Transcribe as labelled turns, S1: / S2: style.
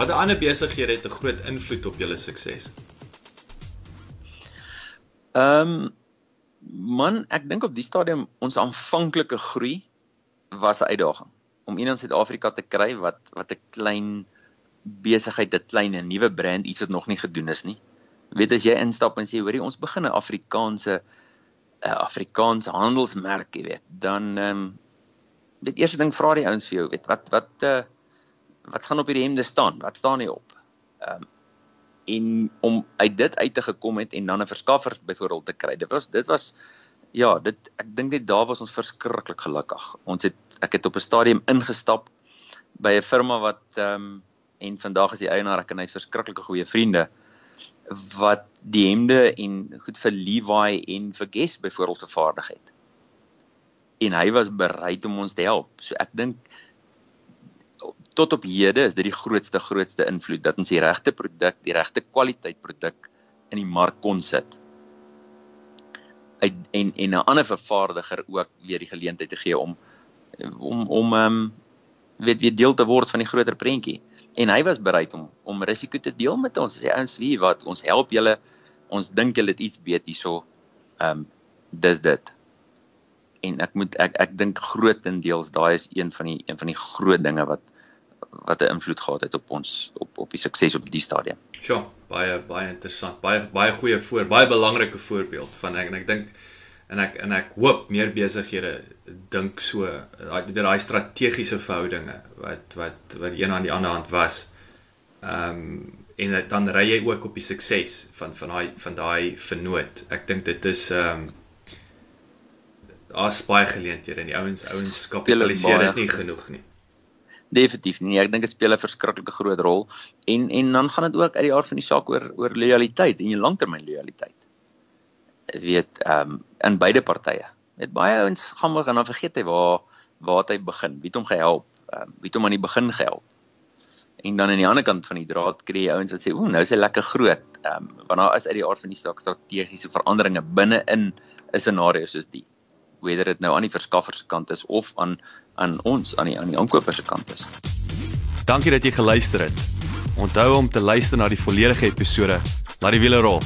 S1: Watter ander besighede het 'n groot invloed op julle sukses?
S2: Ehm um, man, ek dink op die stadium ons aanvanklike groei was 'n uitdaging om in Suid-Afrika te kry wat wat 'n klein besigheid, 'n klein en nuwe brand iets wat nog nie gedoen is nie. Weet as jy instap en sê hoorie ons begin 'n Afrikaanse 'n Afrikaanse handelsmerk, jy weet, dan ehm um, dit eerste ding vra die ouens vir jou, weet wat wat uh, wat gaan op hierdie hemde staan? Wat staan hier op? Ehm um, en om uit dit uit te gekom het en dan 'n verskaffer byvoorbeeld te kry. Dit was dit was ja, dit ek dink net daar was ons verskriklik gelukkig. Ons het ek het op 'n stadium ingestap by 'n firma wat ehm um, en vandag is die eienaar ek en hy's verskriklike goeie vriende wat die hemde en goed vir Levi en vir Guess byvoorbeeld vervaardig het. En hy was bereid om ons te help. So ek dink tot op hede is dit die grootste grootste invloed dat ons die regte produk, die regte kwaliteit produk in die mark kon sit. Uit, en en 'n ander vervaardiger ook weer die geleentheid te gee om om om ehm um, weet weer deel te word van die groter prentjie. En hy was bereid om om risiko te deel met ons. Hy sê ons wie wat ons help julle. Ons dink julle het iets weet hierso. Ehm um, dis dit. En ek moet ek ek dink grootendeels daai is een van die een van die groot dinge wat wat 'n invloed gehad het op ons op op die sukses op die stadium.
S1: Sjoe, baie baie interessant. Baie baie goeie voor, baie belangrike voorbeeld van ek en ek dink en ek en ek hoop meer besighede dink so daai daai strategiese verhoudinge wat wat wat een aan die ander hand was. Ehm um, en dan ry jy ook op die sukses van van daai van daai vernoot. Ek dink dit is ehm um, daar's baie geleenthede en die ouens ouens kapitaliseer dit nie genoeg nie.
S2: Definitief nie. Ek dink dit speel 'n verskriklike groot rol en en dan gaan dit ook uit die aard van die saak oor oor lojaliteit en jou langtermyn lojaliteit. Jy weet, ehm um, in beide partye. Met baie ouens gaan maar dan vergeet hy waar waar hy begin, wie het hom gehelp, ehm um, wie het hom aan die begin gehelp. En dan aan die ander kant van die draad kry jy ouens wat sê, "Ooh, nou is hy lekker groot." Ehm um, want daar is uit die aard van die saak strategiese veranderinge binne in 'n scenario soos die whether dit nou aan die verskaffer se kant is of aan aan ons aan die aan die aankoper se kant is.
S3: Dankie dat jy geluister het. Onthou om te luister na die volledige episode. Laat die wiele rol.